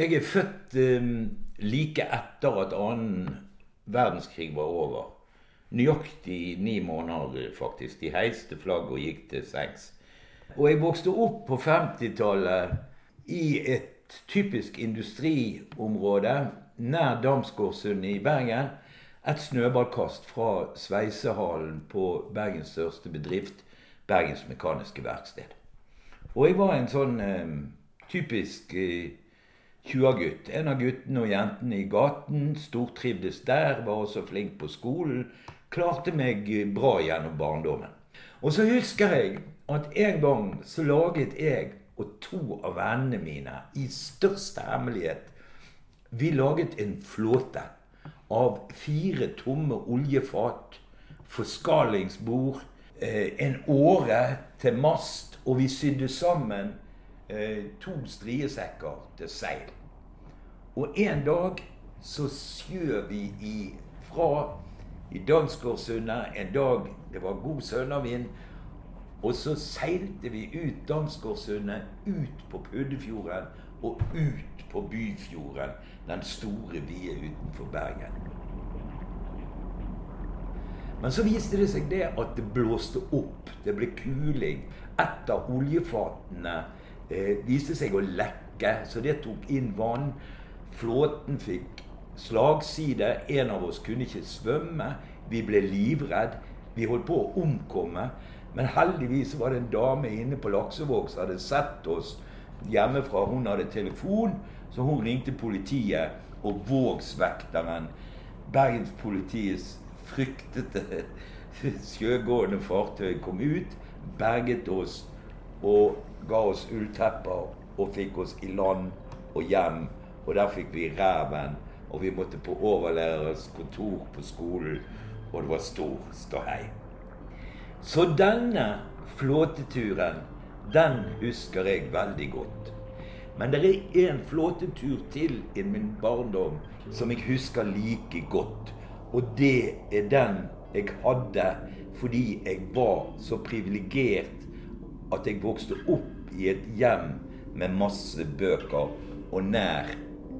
Jeg er født um, like etter at annen verdenskrig var over. Nøyaktig ni måneder, faktisk. De heiste flagget og gikk til sengs. Og jeg vokste opp på 50-tallet i et typisk industriområde nær Damsgårdsundet i Bergen. Et snøballkast fra sveisehallen på Bergens største bedrift, Bergens Mekaniske Verksted. Og jeg var en sånn eh, typisk eh, 20-gutt. En av guttene og jentene i gaten. Stortrivdes der, var også flink på skolen. Klarte meg bra gjennom barndommen. Og så husker jeg at en gang så laget jeg og to av vennene mine i største hemmelighet Vi laget en flåte av fire tomme oljefat, forskalingsbord, eh, en åre til mast, og vi sydde sammen to striesekker til seil. Og en dag så skjøv vi ifra i Dansgårdsundet en dag det var god sønnavind. Og så seilte vi ut Dansgårdsundet, ut på Puddefjorden og ut på Byfjorden. Den store, vide utenfor Bergen. Men så viste det seg det at det blåste opp. Det ble kuling. Et av oljefatene eh, viste seg å lekke, så det tok inn vann. Flåten fikk slagside. En av oss kunne ikke svømme. Vi ble livredd. Vi holdt på å omkomme. Men heldigvis var det en dame inne på Laksevåg som hadde sett oss hjemmefra. Hun hadde telefon, så hun ringte politiet. Og Vågsvekteren, Bergenspolitiets fryktede sjøgående fartøy, kom ut, berget oss og ga oss ulltepper og fikk oss i land og hjem. Og der fikk vi reven. og vi måtte på overlærerens kontor på skolen, og det var stor ståhei. Så denne flåteturen, den husker jeg veldig godt. Men det er en flåtetur til i min barndom som jeg husker like godt. Og det er den jeg hadde fordi jeg var så privilegert at jeg vokste opp i et hjem med masse bøker og nær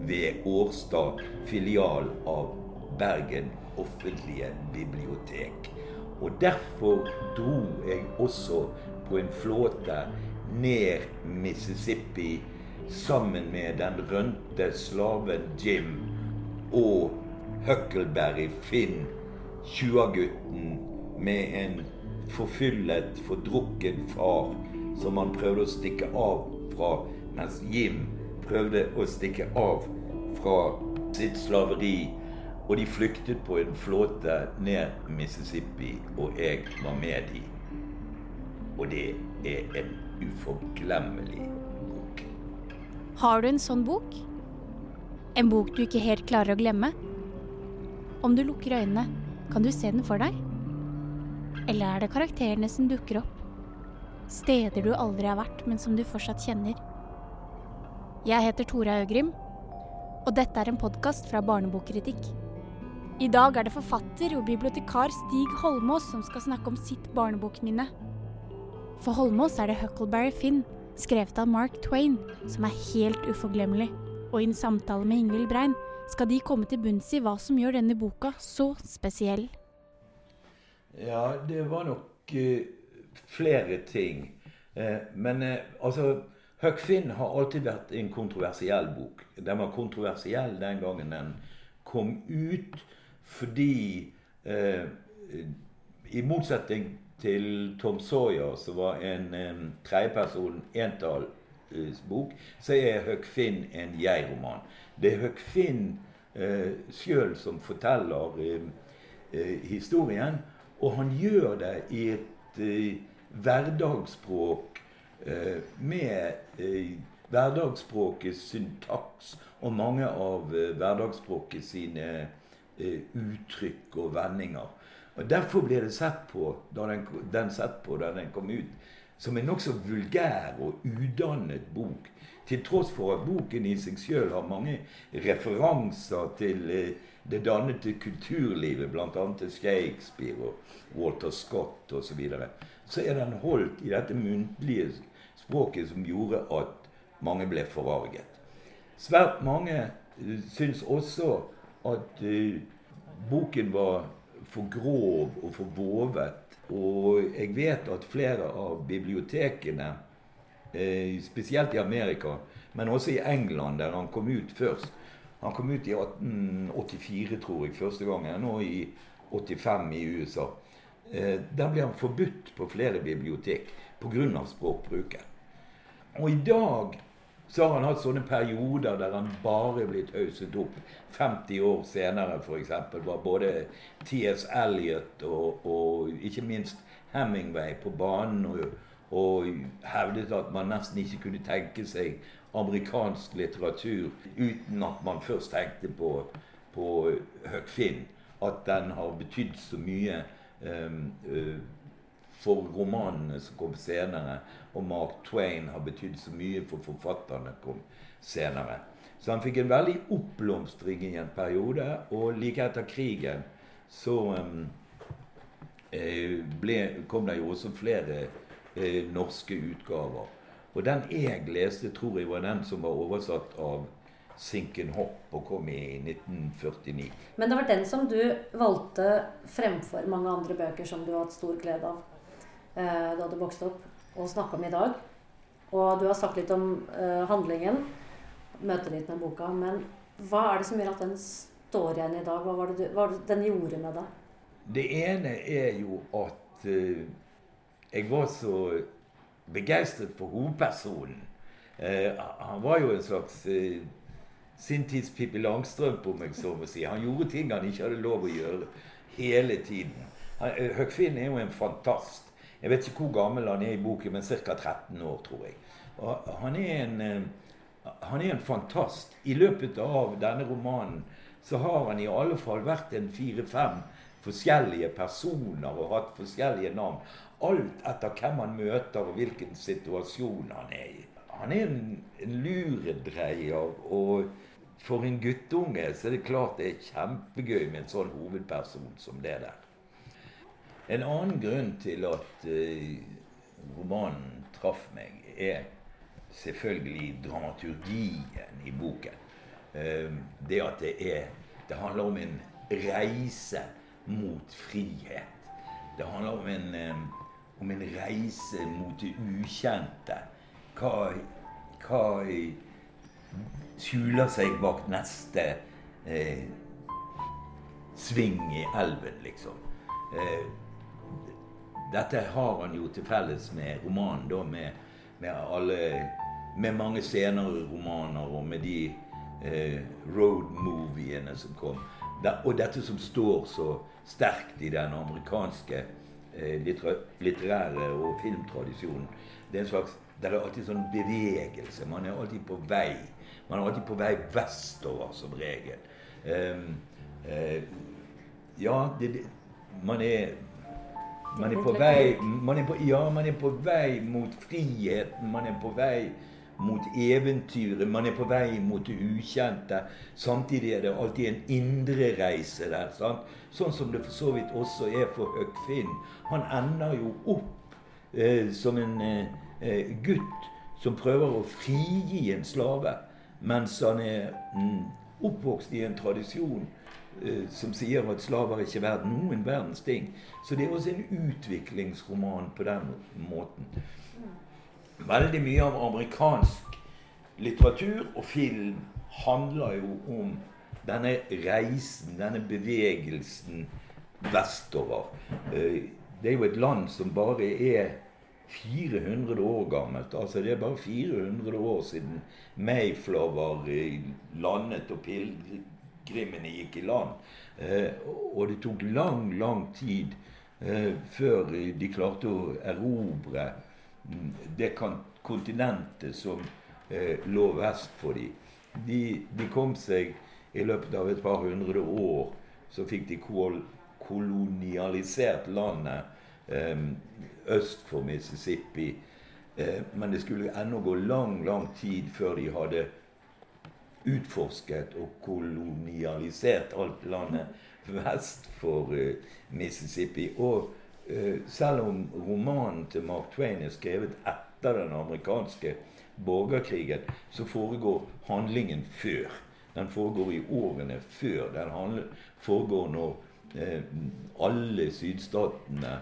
ved Årstad, filial av Bergen offentlige bibliotek. Og derfor dro jeg også på en flåte ned Mississippi sammen med den rønte slaven Jim og Huckleberry Finn, tjuagutten med en forfyllet, fordrukken far som han prøvde å stikke av fra, mens Jim prøvde å stikke av fra sitt slaveri. Og de flyktet på en flåte ned Mississippi, og jeg var med de. Og det er en uforglemmelig bok. Har du en sånn bok? En bok du ikke helt klarer å glemme? Om du lukker øynene, kan du se den for deg? Eller er det karakterene som dukker opp? Steder du aldri har vært, men som du fortsatt kjenner? Jeg heter Tora Øgrim, og dette er en podkast fra Barnebokkritikk. I dag er det forfatter og bibliotekar Stig Holmås som skal snakke om sitt barnebokminne. For Holmås er det Huckleberry Finn, skrevet av Mark Twain, som er helt uforglemmelig. Og i en samtale med Ingvild Brein skal de komme til bunns i hva som gjør denne boka så spesiell. Ja, det var nok uh, flere ting. Uh, men uh, altså Huck Finn har alltid vært en kontroversiell bok. Den var kontroversiell den gangen den kom ut, fordi I motsetning til Tom Sawyer, som var en um, tredjeperson entallsbok, så er Huck Finn en jeg-roman. Det er Huck Finn eh, sjøl som forteller historien. Og han gjør det i et eh, hverdagsspråk eh, med eh, hverdagsspråkets syntaks og mange av eh, hverdagsspråket sine uttrykk og vendinger. Og Derfor ble det sett på da den, den sett på da den kom ut, som en nokså vulgær og udannet bok. Til tross for at boken i seg sjøl har mange referanser til eh, det dannede kulturlivet, bl.a. til Shakespeare og Walter Scott osv., så, videre, så er den holdt i dette muntlige språket som gjorde at mange ble forarget. Svært mange uh, syns også at uh, boken var for grov og for vovet. Og jeg vet at flere av bibliotekene, eh, spesielt i Amerika, men også i England, der han kom ut først Han kom ut i 1884, tror jeg, første gangen. Nå i 85 i USA. Eh, der ble han forbudt på flere bibliotek pga. språkbruken. Og i dag så har han hatt sånne perioder der han bare blir blitt hauset opp. 50 år senere f.eks. var både T.S. Eliot og, og, ikke minst Hemingway på banen og, og, hevdet at man nesten ikke kunne tenke seg amerikansk litteratur uten at man først tenkte på, på Huck. At den har betydd så mye um, uh, for romanene som kom senere. Og Mark Twain har betydd så mye for forfatterne som kom senere. Så han fikk en veldig oppblomstring i en periode. Og like etter krigen så um, ble, kom det jo også flere eh, norske utgaver. Og den jeg leste, tror jeg var den som var oversatt av Sinken Hopp og kom i 1949. Men det var den som du valgte fremfor mange andre bøker som du har hatt stor glede av? Eh, da du vokste opp, og snakke om i dag. Og du har sagt litt om eh, handlingen, møtet ditt med boka. Men hva er det som gjør at den står igjen i dag? Hva var det, du, hva var det den gjorde med deg? Det ene er jo at uh, jeg var så begeistret for hovedpersonen. Han var jo en slags sin tids Pippi Langstrømpe, om jeg så må si. Han gjorde ting han ikke hadde lov å gjøre hele tiden. Høgfinn er jo en fantast. Jeg vet ikke hvor gammel han er i boken, men ca. 13 år, tror jeg. Og han er en, eh, han er en fantast. I løpet av denne romanen så har han i alle fall vært en fire-fem forskjellige personer og hatt forskjellige navn. Alt etter hvem han møter og hvilken situasjon han er i. Han er en, en luredreier, og for en guttunge så er det klart det er kjempegøy med en sånn hovedperson som det der. En annen grunn til at uh, romanen traff meg, er selvfølgelig dramaturgien i boken. Uh, det at det er Det handler om en reise mot frihet. Det handler om en, um, om en reise mot det ukjente. Hva, hva skjuler seg bak neste eh, sving i elven, liksom. Eh, dette har han jo til felles med romanen, da, med, med, alle Med mange senere romaner og med de eh, road-moviene som kom. Da, og dette som står så sterkt i den amerikanske eh, litterære og filmtradisjonen. Det er en slags det er alltid sånn bevegelse. Man er alltid på vei. Man er alltid på vei vestover, som regel. Um, uh, ja, det, det, man er man er på vei man er på, Ja, man er på vei mot friheten. Man er på vei mot eventyret. Man er på vei mot det ukjente. Samtidig er det alltid en indre reise der. Sant? Sånn som det for så vidt også er for Høgfinn. Finn. Han ender jo opp eh, som en eh, eh, gutt som prøver å frigi en slave, mens han er mm, oppvokst i en tradisjon som sier at slaver ikke er verdt noen verdens ting. Så det er også en utviklingsroman på den måten. Veldig mye av amerikansk litteratur og film handler jo om denne reisen, denne bevegelsen vestover. Eh, det er jo et land som bare er 400 år gammelt. Altså Det er bare 400 år siden Mayflower landet og pilegrimene gikk i land. Eh, og det tok lang, lang tid eh, før de klarte å erobre mm, det kontinentet som eh, lå vest for dem. De, de, kom seg i løpet av et par hundre år. Så fikk de kol kolonialisert landet øst for Mississippi. men det skulle ennå gå lang, lang tid før de hadde utforsket og kolonialisert alt landet vest for uh, Mississippi. Og uh, selv om romanen til Mark Twain er skrevet etter den amerikanske borgerkrigen, så foregår handlingen før. Den foregår i årene før. Den foregår når eh, alle sydstatene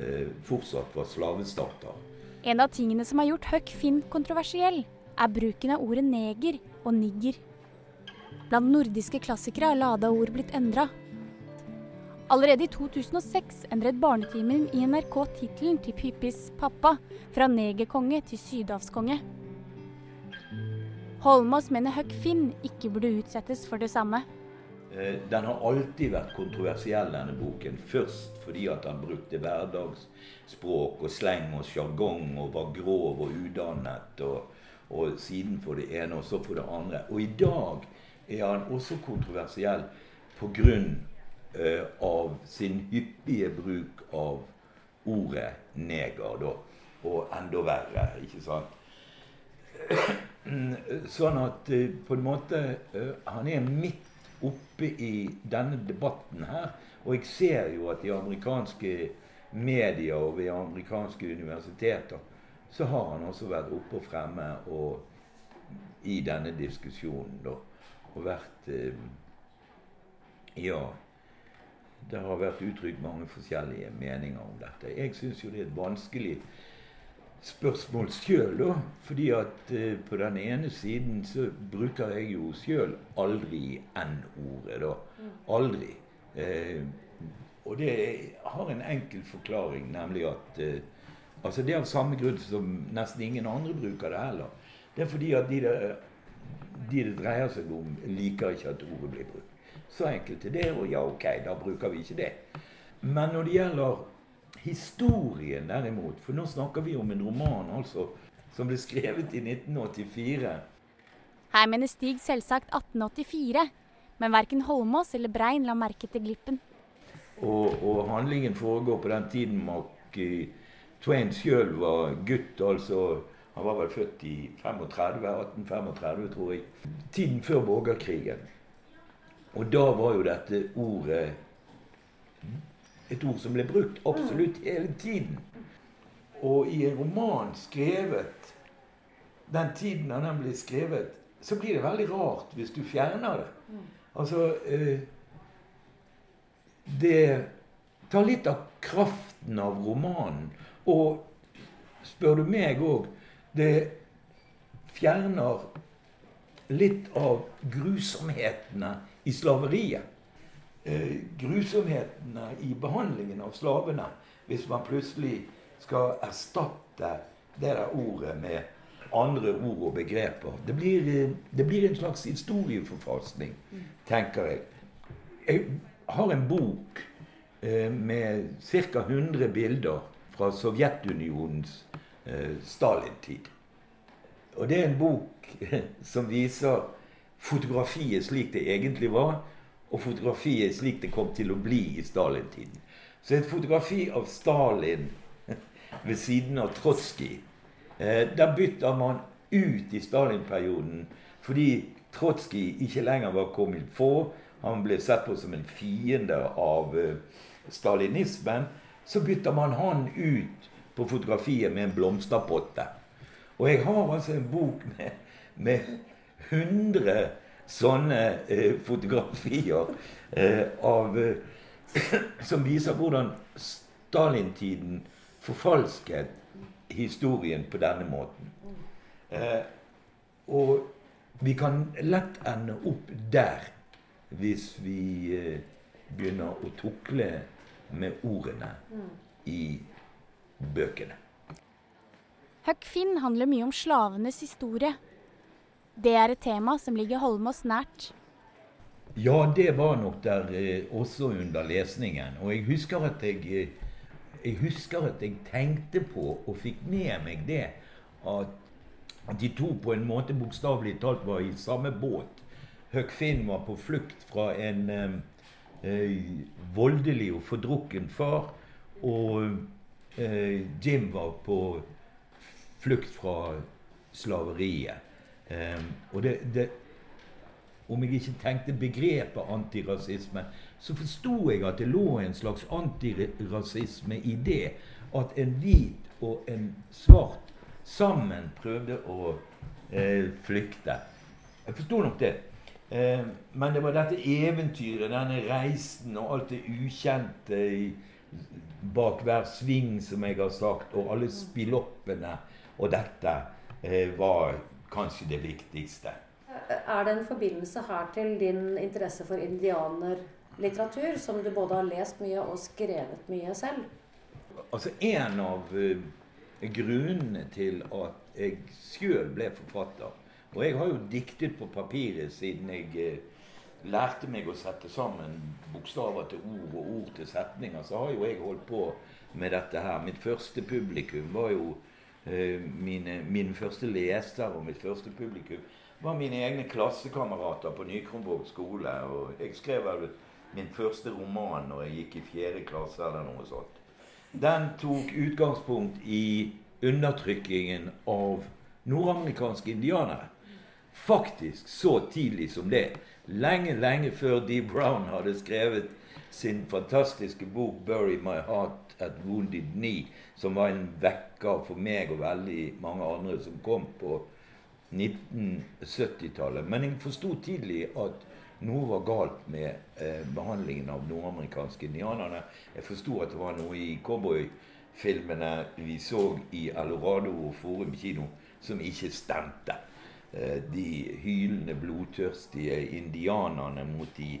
eh, fortsatt var slavestater. En av tingene som har gjort Huck Finn kontroversiell, er bruken av ordet neger og nigger. Blant nordiske klassikere har lada ord blitt endra. Allerede i 2006 endret Barnetimen i NRK tittelen til Pippis pappa fra negerkonge til sydhavskonge. Holmås mener Huck Finn ikke burde utsettes for det samme. Eh, den har alltid vært kontroversiell, denne boken. Først fordi at han brukte hverdagsspråk og sleng og sjargong og var grov og udannet. Og, og, siden for det ene og så for det andre. Og i dag er han også kontroversiell pga. Uh, av sin hyppige bruk av ordet neger. Da. Og enda verre, ikke sant. Sånn at uh, på en måte uh, Han er midt oppe i denne debatten her. Og jeg ser jo at i amerikanske medier og ved amerikanske universiteter så har han også vært oppe og fremme og i denne diskusjonen. da, Og vært eh, Ja. Det har vært uttrykt mange forskjellige meninger om dette. Jeg syns jo det er et vanskelig spørsmål sjøl, da. Fordi at eh, på den ene siden så bruker jeg jo sjøl aldri N-ordet, da. Aldri. Eh, og det har en enkel forklaring, nemlig at eh, Altså det er av samme grunn som nesten ingen andre bruker det heller. Det er fordi at de det, de det dreier seg om, liker ikke at ordet blir brukt. Så enkelt er det, og ja, ok, da bruker vi ikke det. Men når det gjelder Historien derimot, for nå snakker vi om en roman altså, som ble skrevet i 1984. Her mener Stig selvsagt 1884, men verken Holmås eller Brein la merke til glippen. Og, og handlingen foregår på den tiden Mark Twain sjøl var gutt. altså Han var vel født i 35, 1835, tror jeg. Tiden før borgerkrigen. Og da var jo dette ordet et ord som ble brukt absolutt hele tiden. Og i en roman skrevet den tiden da den ble skrevet, så blir det veldig rart hvis du fjerner det. Altså eh, Det tar litt av kraften av romanen. Og spør du meg òg, det fjerner litt av grusomhetene i slaveriet eh, grusomhetene i behandlingen av slavene hvis man plutselig skal erstatte det der ordet med andre ord og begreper. Det blir, eh, det blir en slags historieforfalskning, tenker jeg. Jeg har en bok eh, med ca. 100 bilder fra Sovjetunionens eh, Stalin-tid. Og det er en bok som viser fotografiet slik det egentlig var, og fotografiet slik det kom til å bli i Stalin-tiden. Så et fotografi av Stalin ved siden av Trotskij eh, Der bytter man ut i Stalin-perioden fordi Trotskij ikke lenger var kommet på. Han ble sett på som en fiende av eh, stalinismen. Så bytter man han ut på fotografiet med en blomsterpotte. Og jeg har altså en bok med, med 100 sånne eh, fotografier eh, av, eh, som viser hvordan Stalin-tiden forfalsket historien på denne måten. Eh, og vi kan lett ende opp der hvis vi eh, begynner å tukle med ordene i bøkene. Huck Finn handler mye om slavenes historie. Det er et tema som ligger Holmås nært. Ja, det var nok der eh, også under lesningen. Og jeg husker at jeg, eh, jeg husker at jeg tenkte på og fikk med meg det at, de to på en måte bokstavelig talt var i samme båt. Huck Finn var på flukt fra en eh voldelig og fordrukken far. Og eh, Jim var på flukt fra slaveriet. Um, og det, det, om jeg ikke tenkte begrepet antirasisme, så forsto jeg at det lå en slags antirasisme i det at en hvit og en svart sammen prøvde å eh, flykte. Jeg forsto nok det. Eh, men det var dette eventyret, denne reisen og alt det ukjente i, bak hver sving, som jeg har sagt, og alle spilloppene og dette eh, var kanskje det viktigste. Er det en forbindelse her til din interesse for indianerlitteratur, som du både har lest mye og skrevet mye selv? Altså En av uh, grunnene til at jeg sjøl ble forfatter Og jeg har jo diktet på papiret siden jeg uh, lærte meg å sette sammen bokstaver til ord og ord til setninger. Så har jo jeg holdt på med dette her. Mitt første publikum var jo eh, mine, Min første leser og mitt første publikum var mine egne klassekamerater på Nykronborg skole. Og jeg skrev vel min første roman når jeg gikk i fjerde klasse eller noe sånt. Den tok utgangspunkt i undertrykkingen av nordamerikanske indianere. Faktisk så tidlig som det. Lenge, lenge før Dee Brown hadde skrevet sin fantastiske bok 'Bury My Heart at Wounded Knee', som var en vekker for meg og veldig mange andre som kom på 1970-tallet. Men jeg forsto tidlig at noe var galt med eh, behandlingen av nordamerikanske indianerne. Jeg forsto at det var noe i cowboyfilmene vi så i Alorado og Forum kino som ikke stemte. Eh, de hylende, blodtørstige indianerne mot de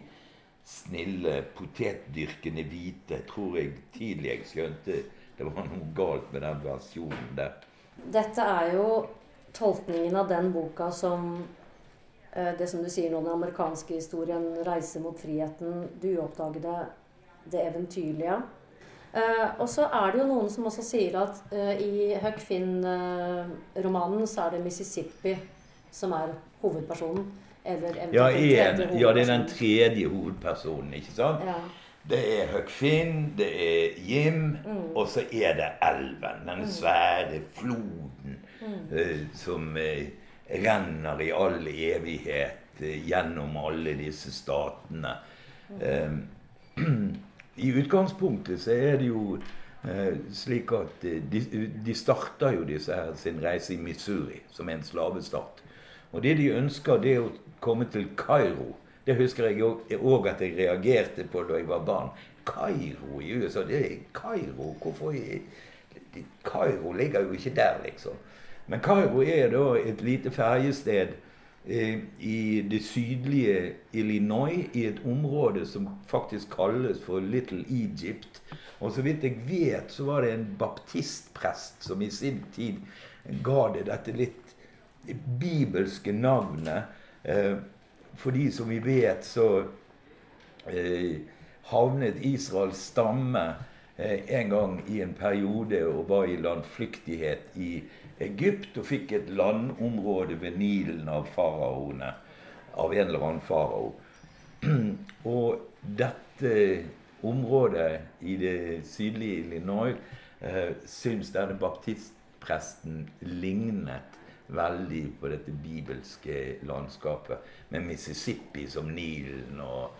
snille, potetdyrkende hvite tror jeg tidlig jeg skjønte det var noe galt med den versjonen der. Dette er jo tolkningen av den boka som eh, det som du sier nå, den amerikanske historien, 'Reise mot friheten', du uoppdagede, det eventyrlige. Uh, og så er det jo noen som også sier at uh, i Huck Finn-romanen så er det Mississippi som er hovedpersonen. Eller ja, en, ja, det er den tredje hovedpersonen, ikke sant? Ja. Det er Huck Finn, det er Jim, mm. og så er det elven. Den mm. svære floden mm. eh, som eh, renner i all evighet eh, gjennom alle disse statene. I utgangspunktet så er det jo slik at de, de starter jo disse her sin reise i Missouri, som er en slavestat. Og det de ønsker, det er å komme til Kairo det husker jeg òg at jeg reagerte på da jeg var barn. Kairo i USA det er Kairo, hvorfor Kairo ligger jo ikke der, liksom. Men Kairo er da et lite ferjested eh, i det sydlige Illinois, i et område som faktisk kalles for Little Egypt. Og så vidt jeg vet, så var det en baptistprest som i sin tid ga det dette litt bibelske navnet. Eh, fordi som vi vet, så eh, havnet Israels stamme eh, en gang i en periode og var i landflyktighet i Egypt og fikk et landområde ved Nilen av faraoene. Av en eller annen farao. og dette området i det sydlige Illinois eh, syns denne baptistpresten lignet veldig på dette bibelske landskapet. Med Mississippi som Nilen og,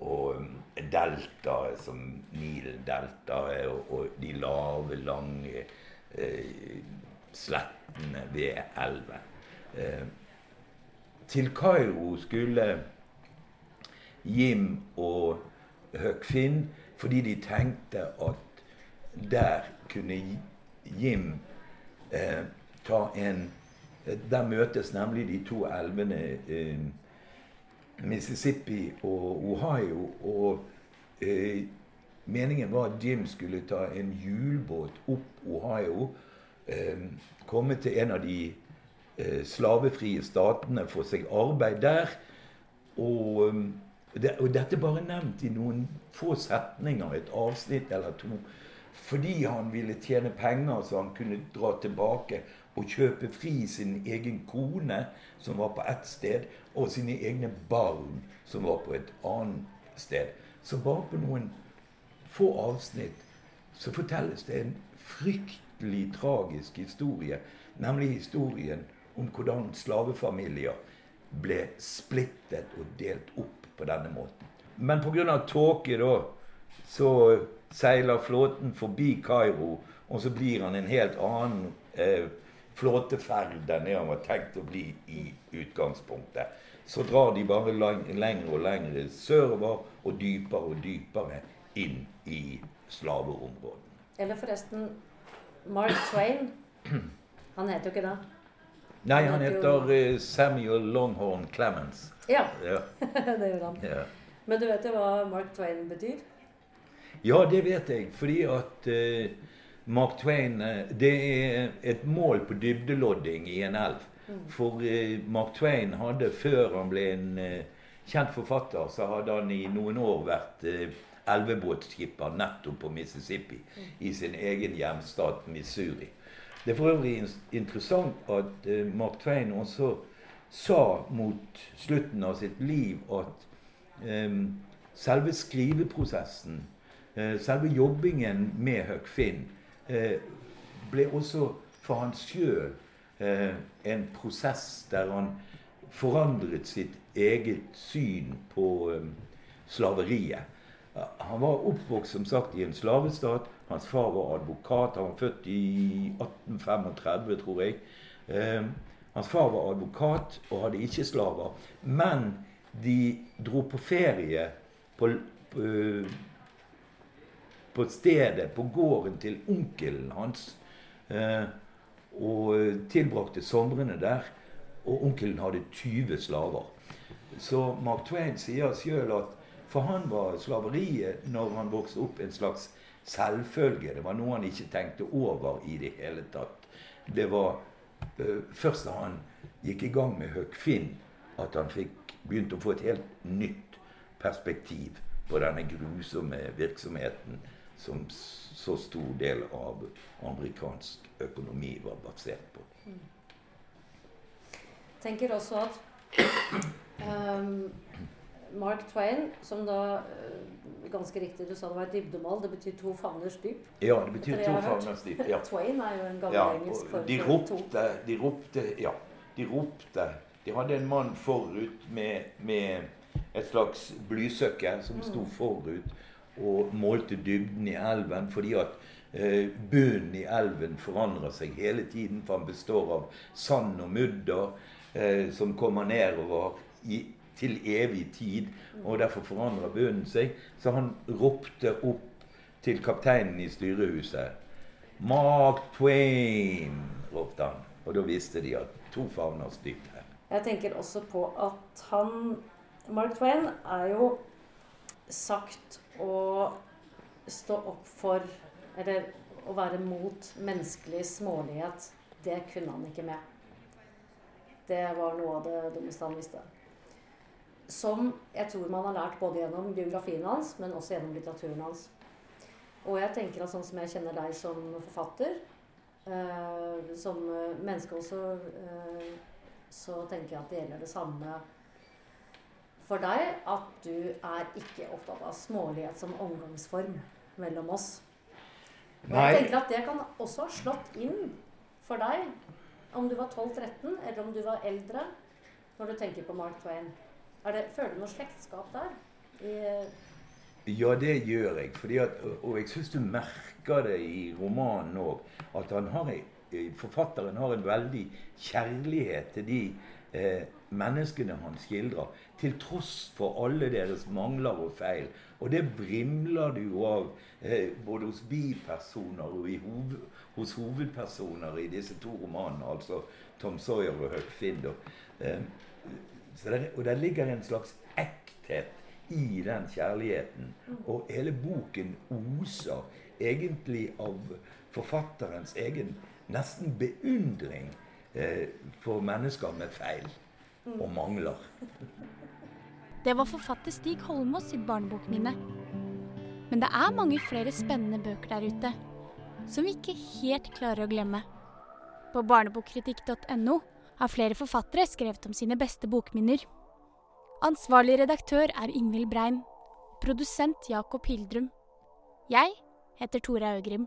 og um, deltaet som Nilen-deltaet. Og, og, de lave, lange eh, slettene ved elven. Eh, til Kairo skulle Jim og Huck Finn fordi de tenkte at der kunne Jim eh, ta en der møtes nemlig de to elvene eh, Mississippi og Ohio. Og eh, meningen var at Jim skulle ta en hjulbåt opp Ohio. Eh, komme til en av de eh, slavefrie statene, få seg arbeid der. Og, eh, og dette bare nevnt i noen få setninger, et avsnitt eller to. Fordi han ville tjene penger så han kunne dra tilbake å kjøpe fri sin egen kone, som var på ett sted, og sine egne barn, som var på et annet sted. Så bare på noen få avsnitt så fortelles det en fryktelig tragisk historie. Nemlig historien om hvordan slavefamilier ble splittet og delt opp på denne måten. Men pga. tåke, da, så seiler flåten forbi Kairo, og så blir han en helt annen eh, flåteferd enn det han var tenkt å bli i utgangspunktet. Så drar de bare lenger og lenger sørover og dypere og dypere inn i slaveområdene. Eller forresten Mark Twain. Han heter jo ikke det. Nei, han heter jo... Samuel Longhorn Clemens. Ja, ja. det gjør han. Ja. Men du vet jo hva Mark Twain betyr? Ja, det vet jeg. Fordi at uh, Mark Twain uh, Det er et mål på dybdelodding i en elv. Mm. For uh, Mark Twain hadde, før han ble en kjent forfatter, så hadde han i noen år vært elvebåtskipper nettopp på Mississippi. Mm. I sin egen hjemstat Missouri. Det er for øvrig interessant at Mark Twain også sa mot slutten av sitt liv at um, selve skriveprosessen, uh, selve jobbingen med Huck Finn, ble også for han sjøl uh, en prosess der han forandret sitt eget syn på um, slaveriet. Han var oppvokst som sagt i en slavestat. Hans far var advokat. Han var født i 1835, tror jeg. Hans far var advokat og hadde ikke slaver. Men de dro på ferie på, på, på stedet, på gården til onkelen hans. Eh, og tilbrakte somrene der. Og onkelen hadde 20 slaver. Så Mark Twain sier sjøl at for han var slaveriet når han vokste opp, en slags selvfølge. Det var noe han ikke tenkte over i det hele tatt. Det var uh, først da han gikk i gang med Huck Finn, at han fikk begynte å få et helt nytt perspektiv på denne grusomme virksomheten som så stor del av amerikansk økonomi var basert på. Jeg tenker også at um, Mark Twain, som da uh, ganske riktig du sa det var et dybdemål, det betyr to favners dyp? Ja, det betyr to favners dyp. Ja. Twain er jo en gammel ja, engelsk form de ropte, de ropte, ja, de ropte de hadde en mann forut med, med et slags blysøkke som sto mm. forut og målte dybden i elven. Fordi at eh, bunnen i elven forandrer seg hele tiden. For han består av sand og mudder eh, som kommer nedover i, til evig tid. Og derfor forandrer bunnen seg. Så han ropte opp til kapteinen i styrehuset. Mark Twain, ropte han. Og da visste de at to favner dypt jeg tenker også på at han Mark Twain er jo sagt å stå opp for Eller å være mot menneskelig smålighet. Det kunne han ikke med. Det var noe av det dummeste han visste. Som jeg tror man har lært både gjennom biografien hans, men også gjennom litteraturen hans. Og jeg tenker at sånn som jeg kjenner deg som forfatter, eh, som menneske også eh, så tenker jeg at det gjelder det samme for deg. At du er ikke opptatt av smålighet som omgangsform mellom oss. Og jeg tenker at det kan også ha slått inn for deg om du var 12-13, eller om du var eldre, når du tenker på Mark Twain. Det, føler du noe slektskap der? I, ja, det gjør jeg. At, og jeg syns du merker det i romanen òg. At han har forfatteren har en veldig kjærlighet til de eh, menneskene han skildrer. Til tross for alle deres mangler og feil. Og det vrimler det jo av eh, både hos bipersoner og hoved, hos hovedpersoner i disse to romanene. Altså Tom Sawyer og Huck Finn. Eh, der, og der ligger en slags ekthet i den kjærligheten. Og hele boken oser egentlig av forfatterens egen nesten beundring eh, for mennesker med feil og mangler. Det var forfatter Stig Holmås sitt barnebokminne. Men det er mange flere spennende bøker der ute som vi ikke helt klarer å glemme. På barnebokkritikk.no har flere forfattere skrevet om sine beste bokminner. Ansvarlig redaktør er Ingvild Brein. Produsent Jakob Hildrum. Jeg heter Tore Augrim.